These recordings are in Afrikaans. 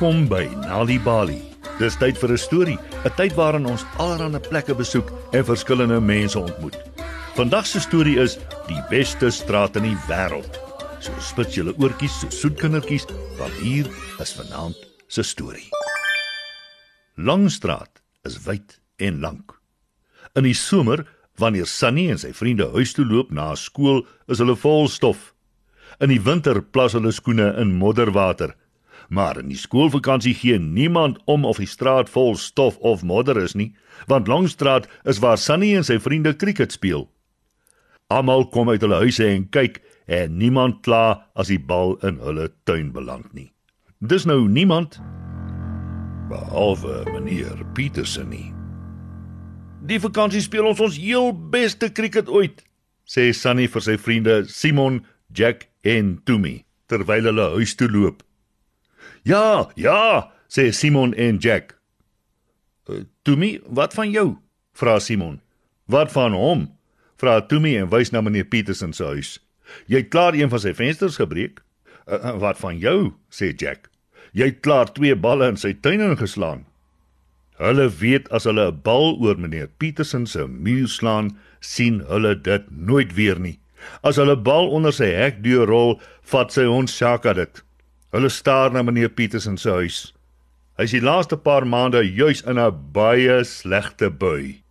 Welkom by Nali Bali. Dis tyd vir 'n storie, 'n tyd waarin ons allerlei plekke besoek en verskillende mense ontmoet. Vandag se storie is die beste straat in die wêreld. So spits julle oortjies so soet kindertjies, want hier is vanaand se storie. Langstraat is wyd en lank. In die somer, wanneer Sunny en sy vriende huis toe loop na skool, is hulle vol stof. In die winter plas hulle skoene in modderwater. Maar in die skoolvakansie gee niemand om of die straat vol stof of modder is nie, want Longstraat is waar Sunny en sy vriende krieket speel. Almal kom uit hulle huise en kyk en niemand kla as die bal in hulle tuin beland nie. Dis nou niemand behalwe meneer Petersen nie. Die vakansie speel ons ons heel beste krieket ooit, sê Sunny vir sy vriende Simon, Jack en Tumi terwyl hulle huis toe loop. Ja, ja, sê Simon en Jack. Uh, Tumi, wat van jou? vra Simon. Wat van hom? vra Tumi en wys na meneer Petersen se huis. Jy het klaar een van sy vensters gebreek? Uh, wat van jou? sê Jack. Jy het klaar twee balle in sy tuin ingeslaan. Hulle weet as hulle 'n bal oor meneer Petersen se muur slaan, sien hulle dit nooit weer nie. As hulle bal onder sy hek deur rol, vat sy hond Shaka dit. Hulle staar na meneer Petersen se huis. Hy is die laaste paar maande juis in 'n baie slegte bui.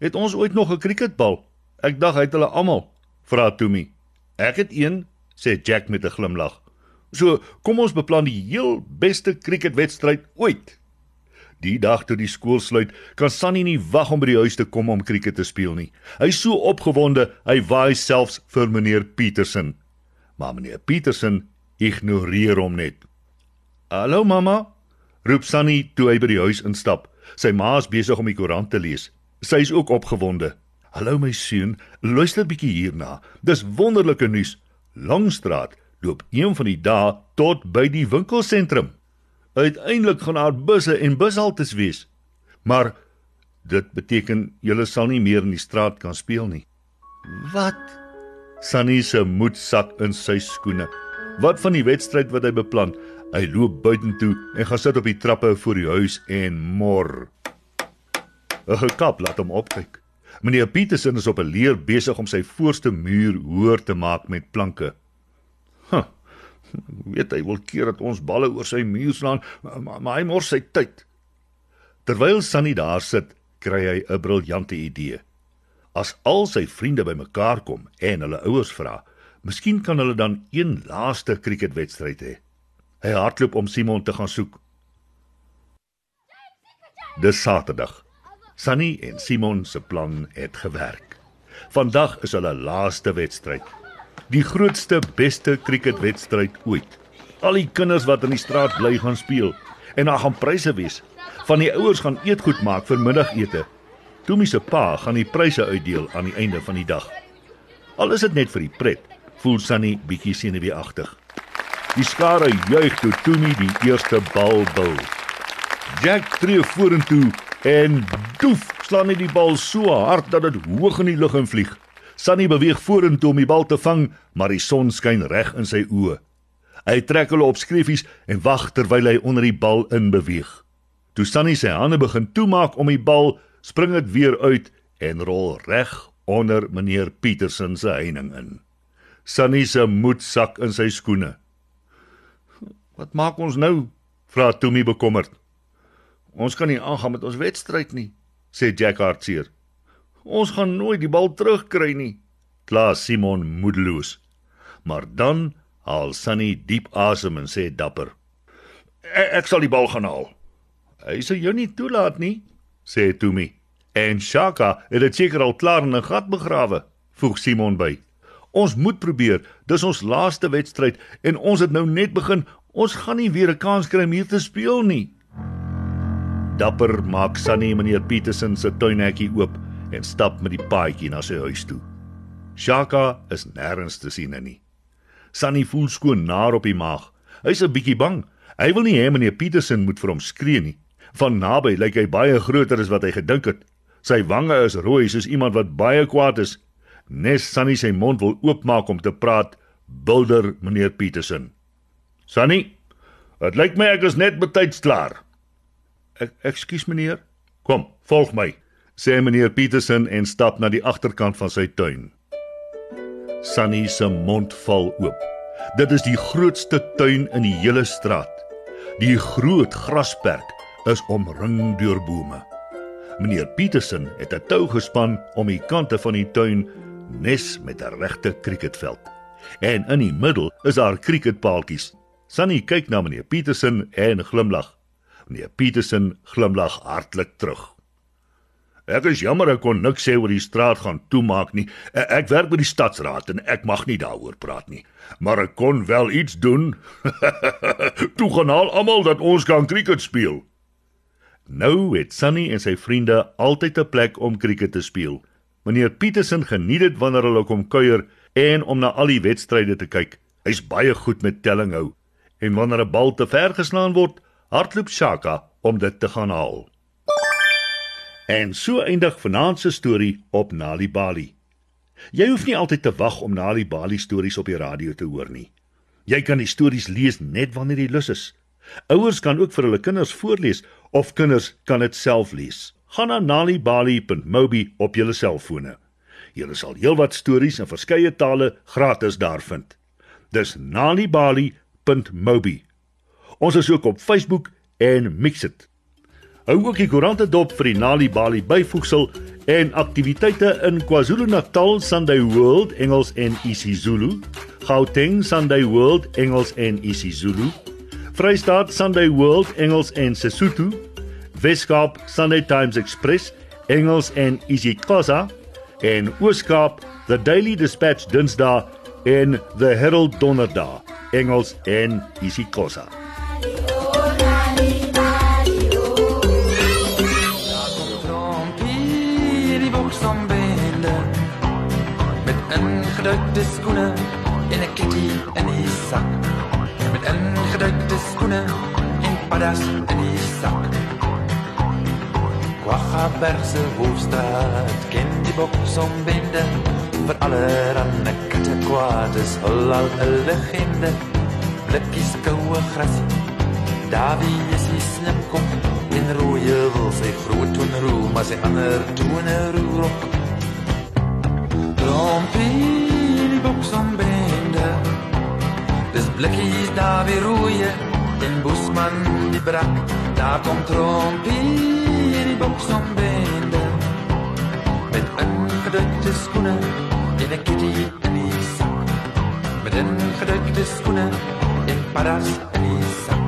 Het ons ooit nog 'n cricketbal? Ek dink hy het hulle almal, vra Tumi. Ek het een, sê Jack met 'n glimlag. So, kom ons beplan die heel beste cricketwedstryd ooit. Die dag toe die skool sluit, kan Sunny nie wag om by die huis te kom om cricket te speel nie. Hy is so opgewonde, hy waai selfs vir meneer Petersen. Maar meneer Petersen ignoreer hom net. "Hallo mamma," roep Sunny toe hy by die huis instap. Sy ma is besig om die koerant te lees. Sy is ook opgewonde. "Hallo my seun, luister bietjie hierna. Dis wonderlike nuus. Langstraat loop een van die dae tot by die winkelsentrum. Uiteindelik gaan daar busse en bushaltes wees. Maar dit beteken julle sal nie meer in die straat kan speel nie." "Wat?" Sunny se moed sak in sy skoene. Wat van die wedstryd wat hy beplan? Hy loop buitentoe en gaan sit op die trappe voor die huis en mor. 'n Gekap laat hom opkyk. Meneer Petersen is op 'n leer besig om sy voorste muur hoër te maak met planke. Huh. Weet hy wil keer dat ons balle oor sy muur slaan, maar, maar hy mors sy tyd. Terwyl Sunny daar sit, kry hy 'n briljante idee. As al sy vriende bymekaar kom en hulle ouers vra, Miskien kan hulle dan een laaste cricketwedstryd hê. Hy hardloop om Simon te gaan soek. Dis Saterdag. Sunny en Simon se plan het gewerk. Vandag is hulle laaste wedstryd. Die grootste, beste cricketwedstryd ooit. Al die kinders wat in die straat bly gaan speel en daar gaan pryse wees. Van die ouers gaan eetgoed maak vir middagete. Tommy se pa gaan die pryse uitdeel aan die einde van die dag. Al is dit net vir die pret voel Sunny bietjie senuweeagtig. Die skare juig toe Tumi die eerste bal bil. Jack tree vorentoe en doef slaan hy die bal so hard dat dit hoog in die lug invlieg. Sunny beweeg vorentoe om die bal te vang, maar die son skyn reg in sy oë. Hy trek hulle op skreefies en wag terwyl hy onder die bal in beweeg. Toe Sunny sy hande begin toemaak om die bal, spring dit weer uit en rol reg onder meneer Petersen se heining in. Sunny se moed sak in sy skoene. Wat maak ons nou? vra Tommy bekommerd. Ons kan nie aangaan met ons wedstryd nie, sê Jack hartseer. Ons gaan nooit die bal terugkry nie, kla Simon moedeloos. Maar dan haal Sunny diep asem en sê dapper: e "Ek sal die bal gaan haal." "Hy sal jou nie toelaat nie," sê Tommy. "En Shaka het dit seker al klaar in 'n gat begrawe," voeg Simon by. Ons moet probeer. Dis ons laaste wedstryd en ons het nou net begin. Ons gaan nie weer 'n kans kry om hier te speel nie. Dapper maak Sunny meneer Petersen se tuinhekkie oop en stap met die paadjie na sy huis toe. Shaka is nêrens te sien nie. Sunny voel skoon naar op die maag. Hy's 'n bietjie bang. Hy wil nie hê meneer Petersen moet vir hom skree nie. Van naby lyk hy baie groter as wat hy gedink het. Sy wange is rooi soos iemand wat baie kwaad is Nes Sunny sy mond wil oopmaak om te praat, bulder meneer Petersen. Sunny, Dit lyk my ek is net betyds klaar. Ek ekskuus meneer. Kom, volg my, sê meneer Petersen en stap na die agterkant van sy tuin. Sunny se mond val oop. Dit is die grootste tuin in die hele straat. Die groot grasperk is omring deur bome. Meneer Petersen het 'n tou gespan om die kante van die tuin nes met 'n regte kriketveld. En in die middel is daar kriketpaaltjies. Sunny kyk na meneer Petersen en glimlag. Meneer Petersen glimlag hartlik terug. Ek is jammer ek kon niks sê oor die straat gaan toemaak nie. Ek, ek werk by die stadsraad en ek mag nie daaroor praat nie. Maar ek kon wel iets doen. Toe gaan al almal dat ons kan cricket speel. Nou het Sunny en sy vriende altyd 'n plek om cricket te speel. Meneer Petersen geniet dit wanneer hulle kom kuier en om na al die wedstryde te kyk. Hy's baie goed met telling hou. En wanneer 'n bal te ver geslaan word, hardloop Shaka om dit te gaan haal. En so eindig vanaand se storie op Nali Bali. Jy hoef nie altyd te wag om Nali Bali stories op die radio te hoor nie. Jy kan die stories lees net wanneer jy lus is. Ouers kan ook vir hulle kinders voorlees of kinders kan dit self lees. Gaan na nalibali.mobi op jou selfone. Jy sal heelwat stories in verskeie tale gratis daar vind. Dis nalibali.mobi. Ons is ook op Facebook en Mixit. Hou ook die koerante dop vir die Nali Bali byvoegsel en aktiwiteite in KwaZulu-Natal Sunday World Engels en isiZulu, Gauteng Sunday World Engels en isiZulu, Vrystaat Sunday World Engels en Sesotho, Weskaap Sunday Times Express Engels en isiXhosa en Ooskaap The Daily Dispatch Dinsdae en The Herald Donderdag Engels en isiXhosa. ingedrukte skoene en 'n kitty in die sak. Met ingedrukte skoene en paddas in die sak. Quaggaberg se hoofstraat ken die boks om binde vir alle ranne katte kwaad is al al 'n legende. Blikkies koue gras. Davie is die slim kop in rooi wil sy groot toe roe maar sy ander toe 'n roep. Trompie boksombende Dis blikkies daar weer roeie En Boesman die brak Daar kom trompie in die boksombende Met ingedrukte skoene En een kitty in die sak Met ingedrukte skoene En paras in die sak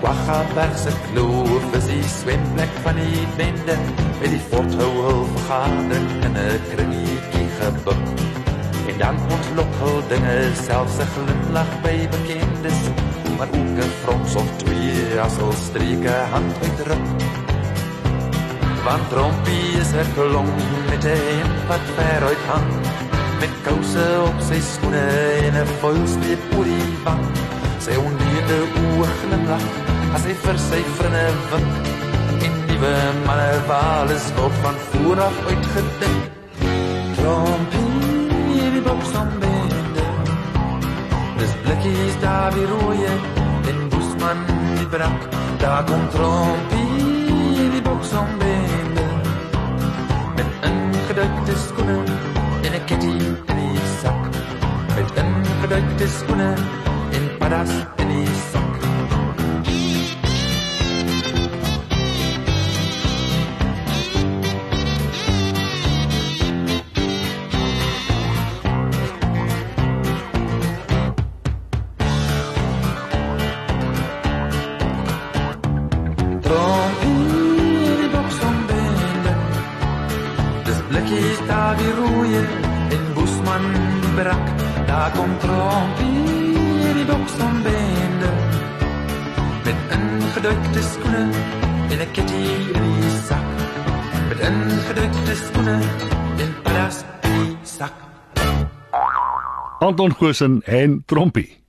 Wachabbergse kloof is die zwemplek van die bende. Met die forthouhul vergadering in een kringetjie gebuk. En dan ontlok hul dinge selfs 'n glimlag by bekendes Maar ook 'n frons of al streke hand uitdruk Want trompie is 'n klong met 'n hemp wat ver uit hang. Met kouse op sy skoene en 'n vuilsteep oor die wang Sy ondiende oë glimlag as hy vir sy vriende wink. En nuwe manne waal is op van vooraf uitgedink. Trompie boksombende Dis blikkies daar weer rooie Boesman die brak Daar kom trompie die boksombende Met ingedukte skoene En een kitty in die sak Met ingedukte skoene kom trompie in die boks van bende. Met ingedrukte skoene en 'n kitty in die sak met ingedrukte skoene en paras in die sak Anton Goosen en Trompie